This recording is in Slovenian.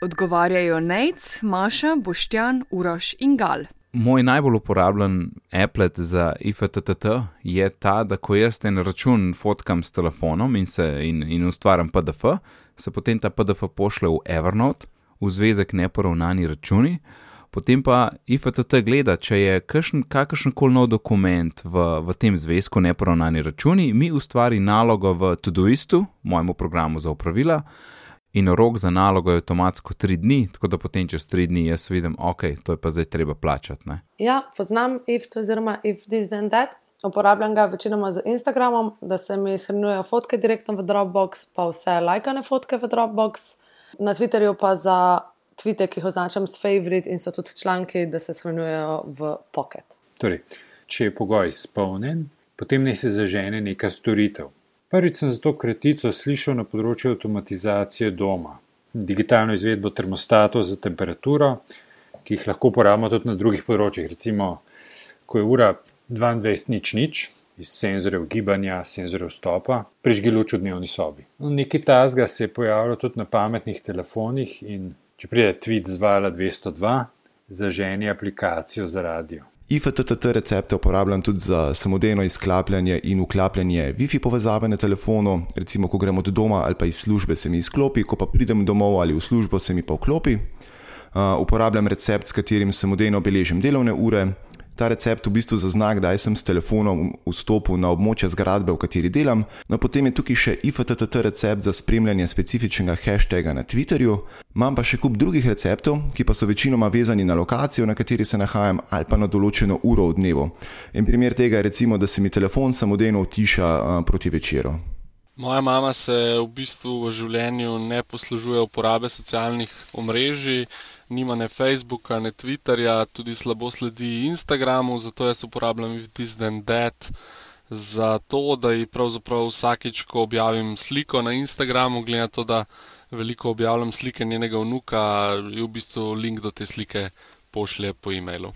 Odgovarjajo Nec, Maša, Boštjan, Uroš in Gal. Moj najbolj uporabljen applet za IFTTT je ta, da ko jaz en račun fotkam s telefonom in, se, in, in ustvarjam PDF, se potem ta PDF pošle v Evernote, v zvezek neporavnani računi, potem pa IFTT gleda, če je kakršen koli nov dokument v, v tem zvezku neporavnani računi, mi ustvari nalogo v Todoistu, mojemu programu za upravila in rok za nalogo je avtomatsko tri dni, tako da potem čez tri dni jaz vidim, ok, to je pa zdaj treba plačati. Ne? Ja, poznam if, oziroma if this then that. Uporabljam ga večinoma z Instagramom, da se mi shranjujejo fotke direktno v Dropbox, pa vse lajkane fotke v Dropbox, na Twitterju pa za tvite, ki jih označam s favorite in so tudi članki, da se shranjujejo v Pocket. Torej, če je pogoj izpolnjen, potem ne se zažene neka storitev. Prvič sem za to kratico slišal na področju avtomatizacije doma, digitalno izvedbo termostatov za temperaturo, ki jih lahko uporabljamo tudi na drugih področjih. Recimo, ko je ura 22 nič nič, iz senzorjev gibanja, senzorjev stopa, prižgi luč v dnevni sobi. No, nekaj tasga se je pojavilo tudi na pametnih telefonih in če pride tweet z vala 202, zaženi aplikacijo za radio. IFTTT recepte uporabljam tudi za samodejno izklapljanje in vklapljanje WiFi povezave na telefonu, recimo, ko gremo od doma ali pa iz službe, se mi izklopi, ko pa pridem domov ali v službo, se mi pa vklopi. Uh, uporabljam recept, s katerim samodejno beležim delovne ure, ta recept v bistvu za znak, da sem s telefonom vstopil na območje zgradbe, v kateri delam. No, potem je tukaj še IFTTT recept za spremljanje specifičnega hashtaga na Twitterju. Imam pa še kup drugih receptov, ki pa so večinoma vezani na lokacijo, na kateri se nahajam, ali pa na določeno uro v dnevu. En primer tega je recimo, da se mi telefon samodejno utiša proti večeru. Moja mama se v bistvu v življenju ne poslužuje uporabe socialnih omrežij nima ne Facebooka, ne Twitterja, tudi slabo sledi Instagramu, zato jaz uporabljam This Then That za to, da ji pravzaprav vsakič, ko objavim sliko na Instagramu, glede na to, da veliko objavljam slike njenega vnuka, je v bistvu link do te slike pošlje po e-mailu.